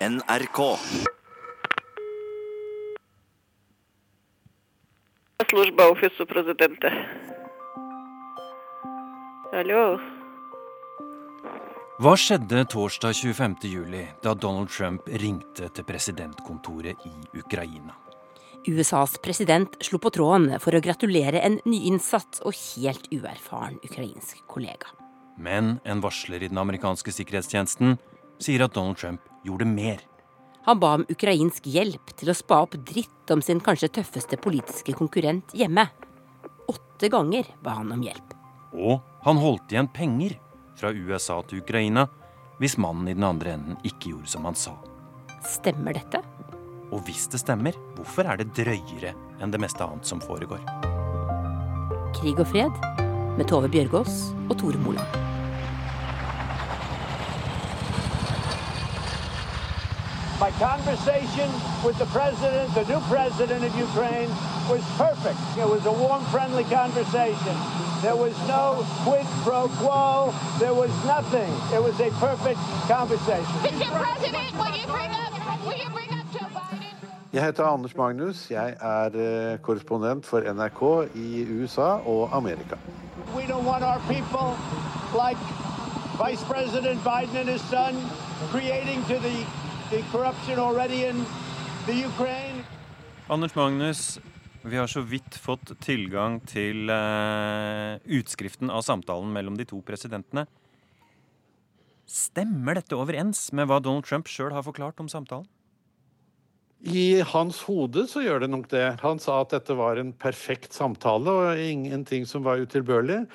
NRK. Служба Офису президента. Алло. Hva skjedde torsdag 25. juli da Donald Trump ringte til presidentkontoret i Ukraina? USAs president slo på tråden for å gratulere en nyinnsatt og helt uerfaren ukrainsk kollega. Men en varsler i den amerikanske sikkerhetstjenesten sier at Donald Trump gjorde mer. Han ba om ukrainsk hjelp til å spa opp dritt om sin kanskje tøffeste politiske konkurrent hjemme. Åtte ganger ba han om hjelp. Og han holdt igjen penger fra USA til Ukraina hvis mannen i den andre enden ikke gjorde som han sa. Stemmer dette? Og hvis det stemmer, hvorfor er det drøyere enn det meste annet som foregår? Krig og fred med Tove Bjørgaas og Tore Moland. My conversation with the president, the new president of Ukraine, was perfect. It was a warm, friendly conversation. There was no quid pro quo. There was nothing. It was a perfect conversation. Mr. President, will you bring up, will you bring up Joe Biden? Jeg heter Anders Magnus. Jeg er eh, korrespondent for NRK i USA og Amerika. We don't want our people like Vice President Biden and his son creating to the, the corruption already in the Ukraine. Anders Magnus, vi har så vidt fått tilgang til uh, utskriften av samtalen mellom de to presidentene. Stemmer dette overens med hva Donald Trump sjøl har forklart om samtalen? I hans hode så gjør det nok det. Han sa at dette var en perfekt samtale og ingenting som var utilbørlig.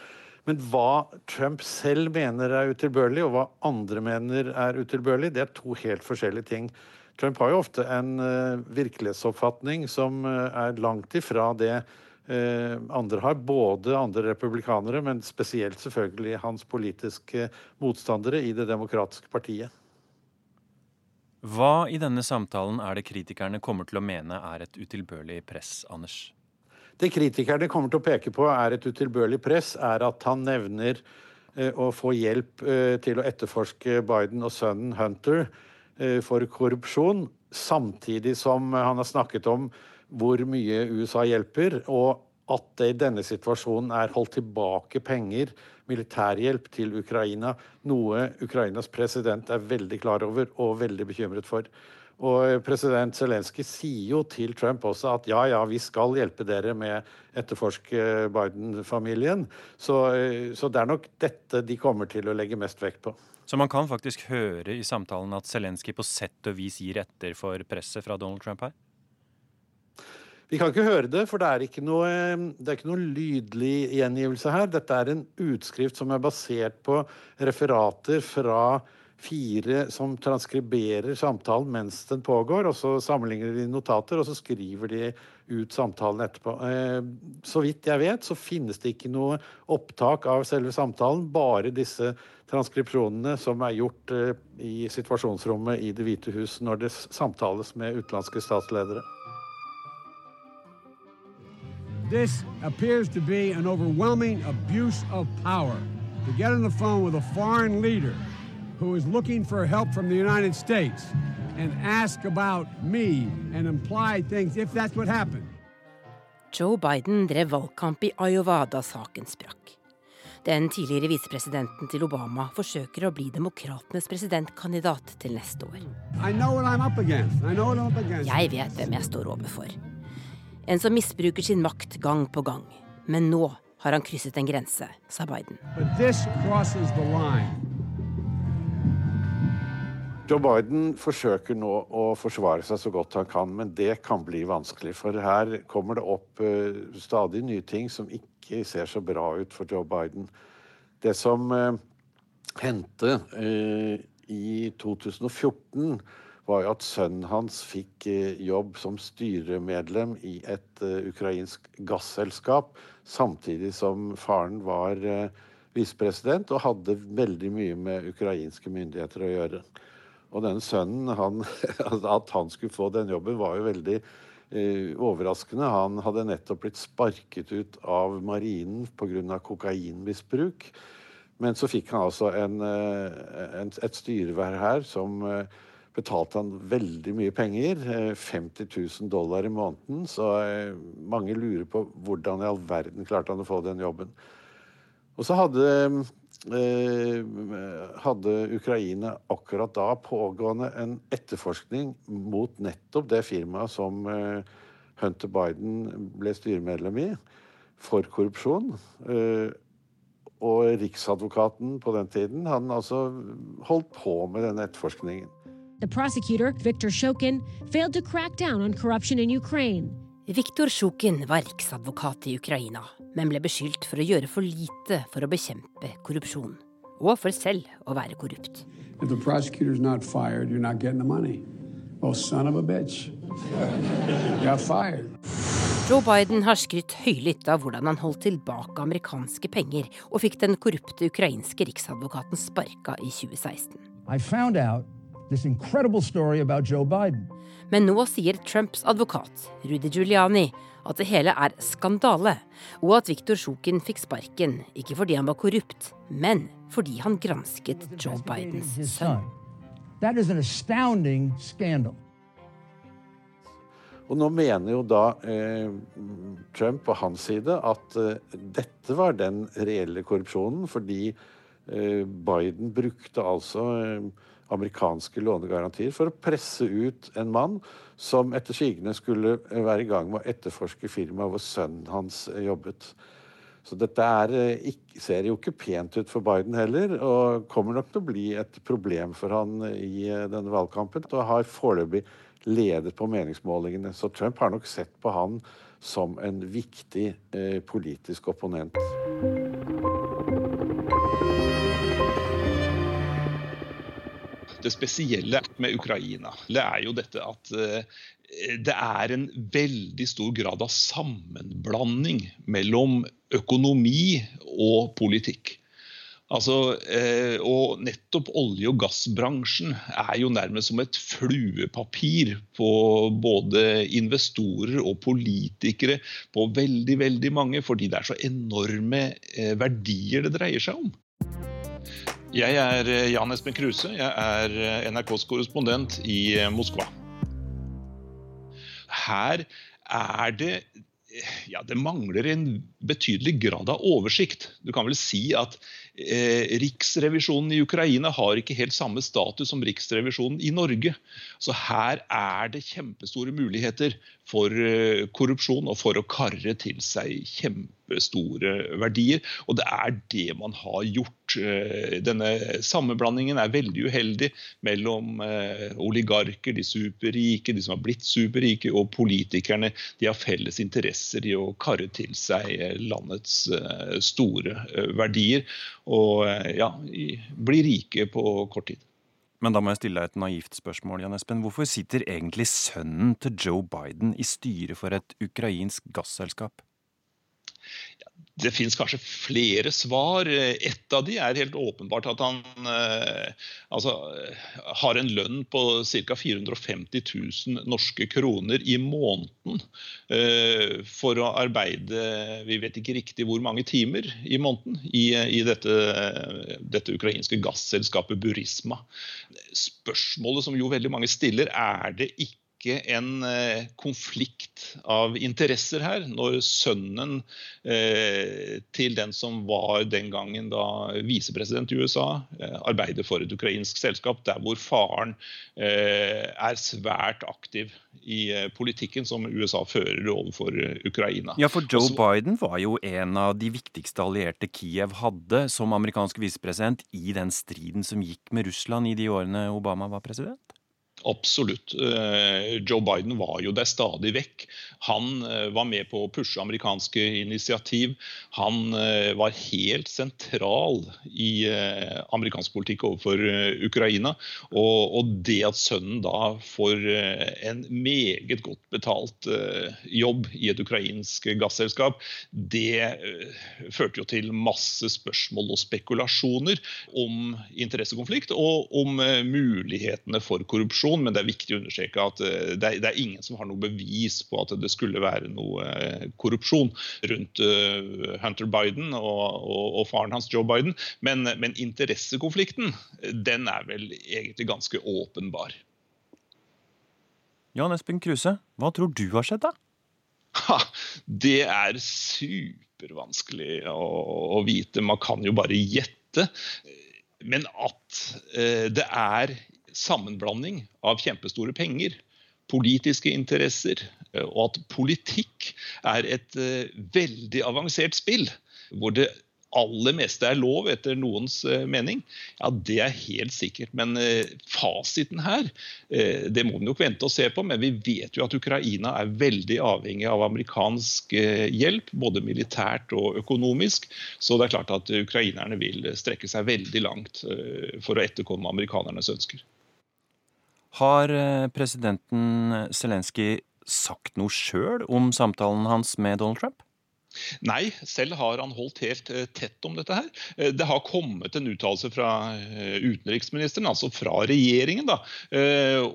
Men hva Trump selv mener er utilbørlig, og hva andre mener er utilbørlig, det er to helt forskjellige ting. Trump har jo ofte en uh, virkelighetsoppfatning som uh, er langt ifra det uh, andre har. Både andre republikanere, men spesielt selvfølgelig hans politiske motstandere i Det demokratiske partiet. Hva i denne samtalen er det kritikerne kommer til å mene er et utilbørlig press, Anders? Det kritikerne kommer til å peke på er et utilbørlig press, er at han nevner eh, å få hjelp eh, til å etterforske Biden og sønnen Hunter eh, for korrupsjon, samtidig som han har snakket om hvor mye USA hjelper, og at det i denne situasjonen er holdt tilbake penger, militærhjelp, til Ukraina. Noe Ukrainas president er veldig klar over og veldig bekymret for. Og president Zelenskyj sier jo til Trump også at ja, ja, vi skal hjelpe dere med etterforske Biden-familien. Så, så det er nok dette de kommer til å legge mest vekt på. Så man kan faktisk høre i samtalen at Zelenskyj på sett og vis gir etter for presset fra Donald Trump her? Vi kan ikke høre det, for det er ikke noe, det er ikke noe lydlig gjengivelse her. Dette er en utskrift som er basert på referater fra fire som transkriberer samtalen mens den pågår. og Så sammenligner de notater, og så skriver de ut samtalen etterpå. Så vidt jeg vet, så finnes det ikke noe opptak av selve samtalen. Bare disse transkripsjonene som er gjort i situasjonsrommet i Det hvite hus når det samtales med utenlandske statsledere. This appears to be an overwhelming abuse of power. To get on the phone with a foreign leader who is looking for help from the United States and ask about me and imply things if that's what happened. Joe Biden drev valgkamp i Iowa da saken sprakk. Den tidligere visepresidenten til Obama forsøker å bli demokratenes presidentkandidat til neste år. Jeg vet hvem jeg står overfor. En som misbruker sin makt gang på gang. Men nå har han krysset en grense, sa Biden. Joe Biden forsøker nå å forsvare seg så godt han kan, men det kan bli vanskelig. For her kommer det opp uh, stadig nye ting som ikke ser så bra ut for Joe Biden. Det som uh, hendte uh, i 2014 var jo at sønnen hans fikk jobb som styremedlem i et ukrainsk gasselskap, samtidig som faren var visepresident og hadde veldig mye med ukrainske myndigheter å gjøre. Og denne sønnen, han, at han skulle få den jobben, var jo veldig eh, overraskende. Han hadde nettopp blitt sparket ut av marinen pga. kokainmisbruk. Men så fikk han altså en, en, et styrevær her som betalte han veldig mye penger. 50 000 dollar i måneden. Så mange lurer på hvordan i all verden klarte han å få den jobben. Og så hadde, hadde Ukraina akkurat da pågående en etterforskning mot nettopp det firmaet som Hunter Biden ble styremedlem i, for korrupsjon. Og riksadvokaten på den tiden han altså holdt på med denne etterforskningen. The prosecutor, Viktor Shokin, failed to crack down on corruption in Ukraine. Viktor Sjukin var riksadvokat i Ukraina, men ble beskyldt for å gjøre for lite for å bekjempe korrupsjon. Og for selv å være korrupt. If the prosecutor's not fired, you're not getting the money. Oh, son of a bitch. You're fired. Joe Biden har skrytt høylytt av hvordan han holdt tilbake amerikanske penger og fikk den korrupte ukrainske riksadvokaten sparka i 2016. I found out this incredible story about Joe Biden. Men nå sier Trumps advokat, Rudy Giuliani, at det hele er skandale, og at Viktor Sjukin fikk sparken ikke fordi han var korrupt, men fordi han gransket Joe Bidens sønn. That is an astounding. Og nå mener jo da eh, Trump på hans side at eh, dette var den reelle korrupsjonen, fordi Biden brukte altså eh, amerikanske lånegarantier for å presse ut en mann som etter sigende skulle være i gang med å etterforske firmaet hvor sønnen hans jobbet. Så dette er, ser jo ikke pent ut for Biden heller, og kommer nok til å bli et problem for han i denne valgkampen. Og har foreløpig ledet på meningsmålingene. Så Trump har nok sett på han som en viktig eh, politisk opponent. Det spesielle med Ukraina det er jo dette at det er en veldig stor grad av sammenblanding mellom økonomi og politikk. Altså, og nettopp olje- og gassbransjen er jo nærmest som et fluepapir på både investorer og politikere på veldig, veldig mange, fordi det er så enorme verdier det dreier seg om. Jeg er Jan Espen Kruse. Jeg er NRKs korrespondent i Moskva. Her er det ja, det mangler en betydelig grad av oversikt. Du kan vel si at eh, Riksrevisjonen i Ukraina har ikke helt samme status som Riksrevisjonen i Norge. Så her er det kjempestore muligheter for eh, korrupsjon og for å karre til seg kjempestore verdier. Og det er det man har gjort. Eh, denne sammenblandingen er veldig uheldig mellom eh, oligarker, de superrike, de som har blitt superrike, og politikerne. De har felles interesser i å karre til seg landets store verdier. Og ja, bli rike på kort tid. Men da må jeg stille deg et naivt spørsmål, Jan Espen. Hvorfor sitter egentlig sønnen til Joe Biden i styret for et ukrainsk gasselskap? Det finnes kanskje flere svar. Et av de er helt åpenbart at han eh, altså, har en lønn på ca. 450 000 norske kroner i måneden eh, for å arbeide vi vet ikke riktig hvor mange timer i måneden i, i dette, dette, ukrainske gasselskapet Burisma. Spørsmålet som jo veldig mange stiller, er det ikke ikke en eh, konflikt av interesser her, når sønnen eh, til den som var den gangen da visepresident i USA, eh, arbeider for et ukrainsk selskap, der hvor faren er svært aktiv i politikken som USA fører overfor Ukraina. Ja, for Joe Biden var jo en av de viktigste allierte Kiev hadde som amerikansk visepresident i den striden som gikk med Russland i de årene Obama var president? Absolutt. Eh, Joe Biden var jo der stadig vekk. Han eh, var med på å pushe amerikanske initiativ. Han eh, var helt sentral i amerikansk politikk overfor Ukraina. Og det at sønnen da får en meget godt betalt jobb i et ukrainsk gasselskap, det førte jo til masse spørsmål og spekulasjoner om interessekonflikt og om mulighetene for korrupsjon korrupsjon, men det er viktig å understreke at eh, det er, det er, ingen som har noe bevis på at det skulle være noe eh, korrupsjon rundt eh, Hunter Biden og, og, og faren hans Joe Biden. Men, men, interessekonflikten den er vel egentlig ganske åpenbar. Jan Espen Kruse, hva tror du har skjedd, da? Ha, det er supervanskelig å, å, vite. Man kan jo bare gjette. Men at det er sammenblanding av kjempestore penger, politiske interesser, eh, og at politikk er et eh, veldig avansert spill, hvor det aller meste er lov etter noens eh, mening, ja, det er helt sikkert. Men fasiten her, det må vi nok vente og se på. Men vi vet jo at Ukraina er veldig avhengig av amerikansk hjelp, både militært og økonomisk. Så det er klart at ukrainerne vil strekke seg veldig langt for å etterkomme amerikanernes ønsker. Har presidenten Zelenskyj sagt noe sjøl om samtalen hans med Donald Trump? Nei, selv har han holdt helt eh, tett om dette her. Eh, det har kommet en uttalelse fra eh, utenriksministeren, altså fra regjeringen, da,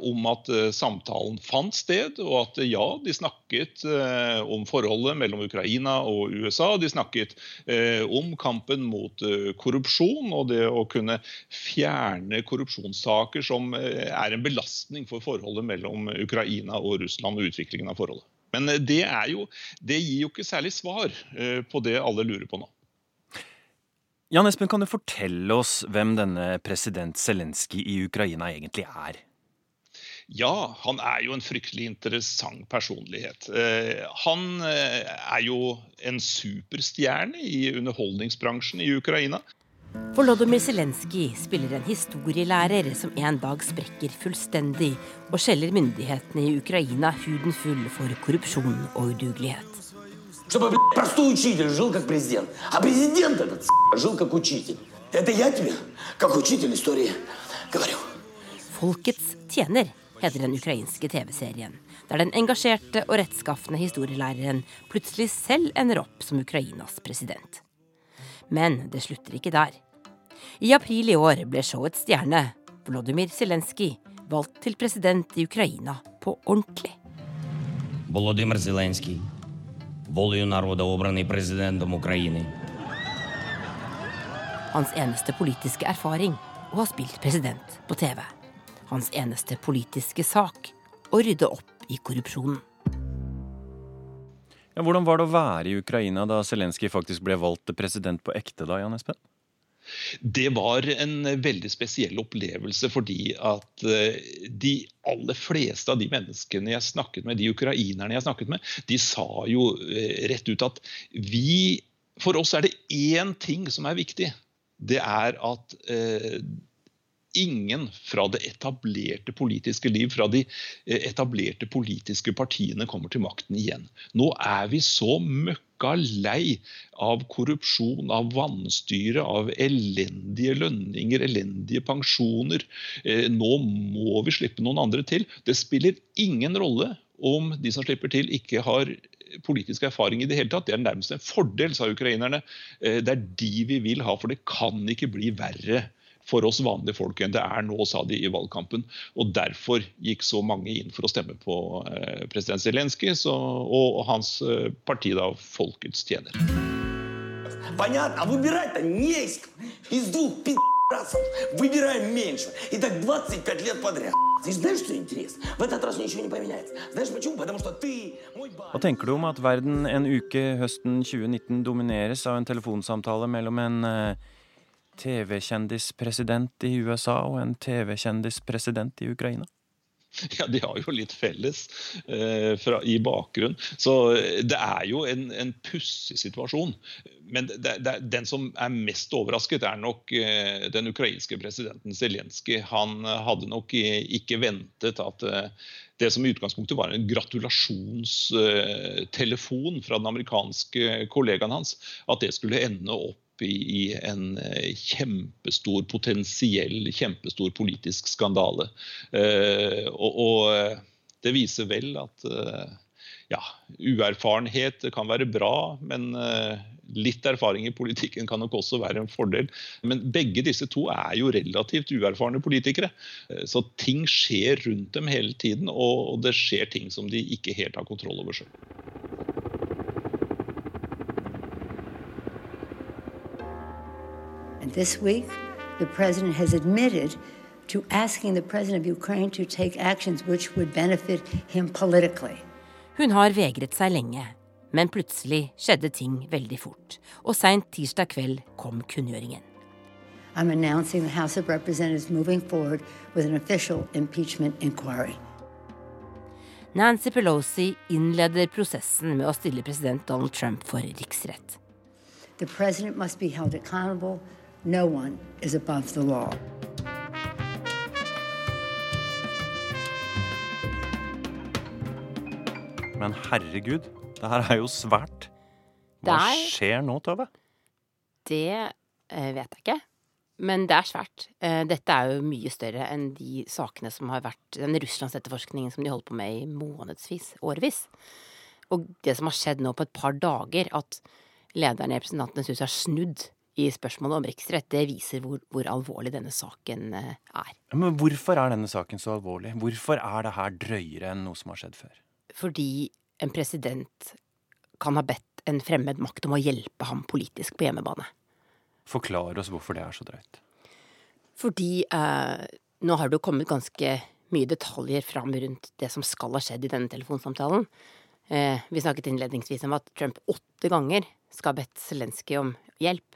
om at samtalen fant sted, og at ja, de snakket om forholdet mellom Ukraina og USA. De snakket om kampen mot korrupsjon og det å kunne fjerne korrupsjonssaker som er en belastning for forholdet mellom Ukraina og Russland og utviklingen av forholdet. Men eh, det, jo, det gir jo ikke særlig svar eh, på det alle lurer på nå. Jan Espen, kan du fortelle oss hvem denne president Zelenskyj i Ukraina egentlig er? Ja, han er jo en fryktelig interessant personlighet. Eh, han er jo en superstjerne i underholdningsbransjen i Ukraina. Volodymyr Zelenskyj spiller en historielærer som en dag sprekker fullstendig og skjeller myndighetene i Ukraina huden full for korrupsjon og udugelighet. Folkets tjener heter den ukrainske TV-serien, der den engasjerte og rettskafne historielæreren plutselig selv ender opp som Ukrainas president. Men det slutter ikke der. I april i år ble showets stjerne, Volodymyr Zelenskyj, valgt til president i Ukraina på ordentlig. Volodymyr Zelenskyj, волею народа обраний президентом України. Hans eneste politiske erfaring å ha spilt president på TV. Hans eneste politiske sak å rydde opp i korrupsjonen. Ja, hvordan var det å være i Ukraina da Zelenskyj faktisk ble valgt president på ekte, da, Jan Espen? Det var en veldig spesiell opplevelse fordi at eh, de aller fleste av de menneskene jeg snakket med, de ukrainerne jeg snakket med, de sa jo eh, rett ut at vi For oss er det én ting som er viktig. Det er at eh, ingen fra det etablerte politiske liv, fra de eh, etablerte politiske partiene, kommer til makten igjen. Nå er vi så møkka lei av korrupsjon, av vanstyre, av elendige lønninger, elendige pensjoner. Eh, nå må vi slippe noen andre til. Det spiller ingen rolle om de som slipper til, ikke har politisk erfaring i det hele tatt. Det er nærmest en fordel, sa ukrainerne. Eh, det er de vi vil ha, for det kan ikke bli verre for oss vanlige folk enn det er nå, sa de i valgkampen. Og Derfor gikk så mange inn for å stemme på eh, president Zelenskyj og hans eh, parti, da, Folkets tjener. Понятно, а выбирать-то не из, из двух пи***расов. Выбираем меньше. И так 25 лет подряд. Ты знаешь, что интересно? В этот раз ничего не поменяется. Знаешь почему? Потому что ты мой Hva tenker du om at verden en uke høsten 2019 domineres av en telefonsamtale mellom en uh, TV-kjendispresident i USA og en TV-kjendispresident i Ukraina? Ja, de har jo litt felles eh, fra, i bakgrunn. Så eh, det er jo en, en pussig situasjon. Men det, det, den som er mest overrasket, er nok eh, den ukrainske presidenten Zelenskyj. Han eh, hadde nok ikke ventet at eh, det som i utgangspunktet var en gratulasjonstelefon fra den amerikanske kollegaen hans, at det skulle ende opp i, en eh, kjempestor, potensiell kjempestor politisk skandale. Eh, og, og eh, det viser vel at ja, uerfarenhet kan være bra, men litt erfaring i politikken kan nok også være en fordel. Men begge disse to er jo relativt uerfarne politikere. Så ting skjer rundt dem hele tiden, og det skjer ting som de ikke helt har kontroll over sjøl. This week, the president has admitted to asking the president of Ukraine to take actions which would benefit him politically. Hun har vegret seg lenge, men plutselig skjedde ting veldig fort. Og seint tirsdag kveld kom kunngjøringen. I'm announcing the House of Representatives moving forward with an official impeachment inquiry. Nancy Pelosi innleder prosessen med å stille president Donald Trump for riksrett. The president must be held accountable. No one is above the law. Men herregud, det her er jo svært. Hva er... skjer nå, Tove? Det eh, vet jeg ikke. Men det er svært. Eh, dette er jo mye større enn de sakene som har vært Den russlandsetterforskningen som de holdt på med i månedsvis, årevis. Og det som har skjedd nå på et par dager, at lederen i Representantenes hus har snudd i spørsmålet om riksrett, det viser hvor, hvor, alvorlig denne saken eh, er. Men hvorfor er denne saken så alvorlig? Hvorfor er det her drøyere enn noe som har skjedd før? Fordi en president kan ha bedt en fremmed makt om å hjelpe ham politisk på hjemmebane. Forklar oss hvorfor det er så drøyt. Fordi eh, nå har det jo kommet ganske mye detaljer fram rundt det som skal ha skjedd i denne telefonsamtalen. Eh, vi snakket innledningsvis om at Trump åtte ganger skal ha bedt Zelenskyj om hjelp.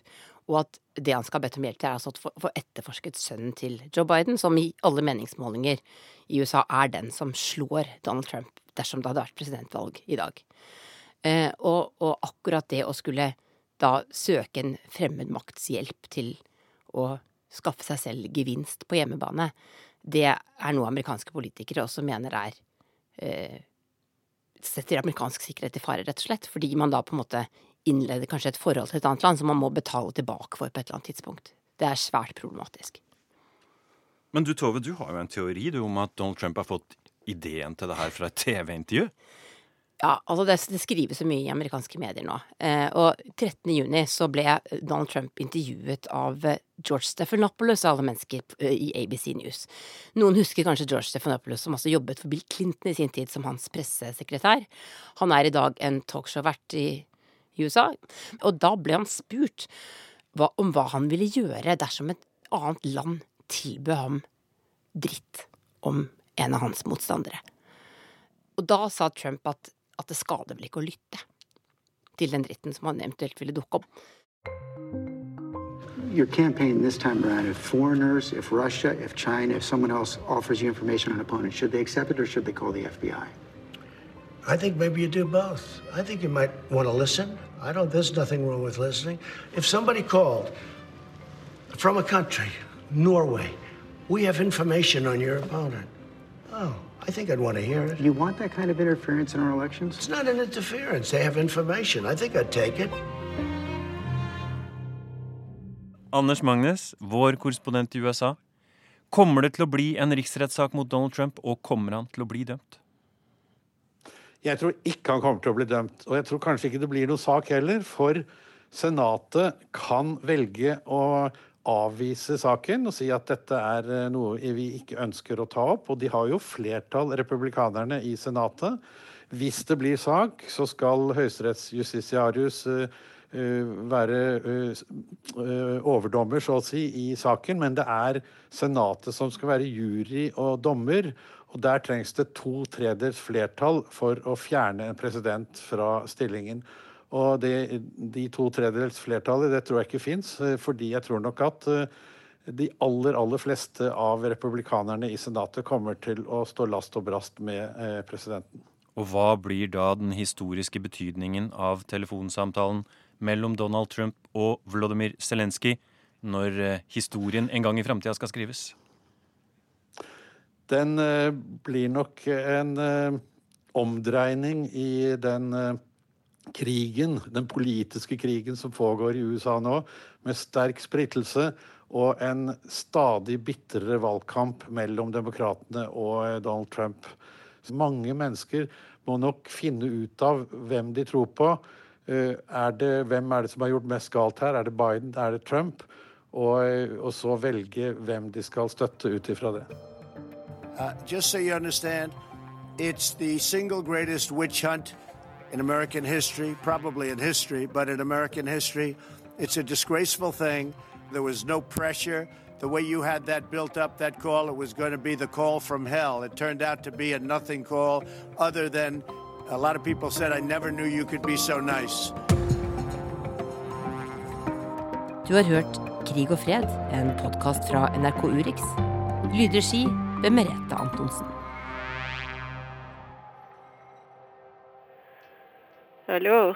Og at det han skal ha bedt om hjelp til, er altså å få etterforsket sønnen til Joe Biden, som i alle meningsmålinger i USA er den som slår Donald Trump dersom det hadde vært presidentvalg i dag. Eh, og, og, akkurat det å skulle da søke en fremmed makts hjelp til å skaffe seg selv gevinst på hjemmebane, det er noe amerikanske politikere også mener er eh, setter amerikansk sikkerhet i fare, rett og slett. Fordi man da på en måte innleder kanskje et forhold til et annet land som man må betale tilbake for på et eller annet tidspunkt. Det er svært problematisk. Men du Tove, du har jo en teori du, om at Donald Trump har fått ideen til det her fra et TV-intervju? Ja, altså det, det, skrives så mye i amerikanske medier nå. Eh, og 13. juni så ble Donald Trump intervjuet av eh, George Stephanopoulos av alle mennesker eh, i ABC News. Noen husker kanskje George Stephanopoulos som også jobbet for Bill Clinton i sin tid som hans pressesekretær. Han er i dag en talkshow-vert i USA. Og da ble han spurt hva, om hva han ville gjøre dersom et annet land tilbød ham dritt om en av hans motstandere. Og da sa Trump at at det skader vel ikke å lytte til den dritten som han eventuelt ville dukke opp. Your campaign this time around, if foreigners, if Russia, if China, if someone else offers you information on an opponent, should they accept it or should they call the FBI? I think maybe you do both. I think you might want to listen. I don't, there's nothing wrong with listening. If somebody called from a country, Norway, we have information on your opponent. Oh, I think I'd want to hear it. You want that kind of interference in our elections? It's not an interference. They have information. I think I'd take it. Anders Magnus, vår korrespondent i USA. Kommer det til å bli en riksrettssak mot Donald Trump, og kommer han til å bli dømt? Jeg tror ikke han kommer til å bli dømt. Og jeg tror kanskje ikke det blir noe sak heller, for Senatet kan velge å avvise saken og si at dette er eh, noe vi ikke ønsker å ta opp. Og de har jo flertall, republikanerne, i Senatet. Hvis det blir sak, så skal høyesterettsjustitiarius uh, være uh, overdommer, så å si, i saken. Men det er Senatet som skal være jury og dommer. Og der trengs det to tredjedels flertall for å fjerne en president fra stillingen. Og det, de to tredjedels flertallet, det tror jeg ikke fins, eh, fordi jeg tror nok at eh, de aller, aller fleste av republikanerne i Senatet kommer til å stå last og brast med eh, presidenten. Og hva blir da den historiske betydningen av telefonsamtalen mellom Donald Trump og Vladimir Zelenskyj når historien en gang i framtida skal skrives? Den blir nok en omdreining i den krigen, den politiske krigen som pågår i USA nå, med sterk splittelse og en stadig bitrere valgkamp mellom demokratene og eh, Donald Trump. Mange mennesker må nok finne ut av hvem de tror på. Eh, er det, hvem er det som har gjort mest galt her? Er det Biden? Er det Trump? Og, eh, og så velge hvem de skal støtte ut ifra det. Uh, just so you understand, it's the single greatest witch hunt in American history, probably in history, but in American history, it's a disgraceful thing. There was no pressure. the way you had that built up, that call, it was going to be the call from hell. It turned out to be a nothing call, other than a lot of people said, I never knew you could be so nice. Du har hørt Krig og fred, en podkast fra NRK Urix. Lydregi ved Merete Antonsen. Hallo?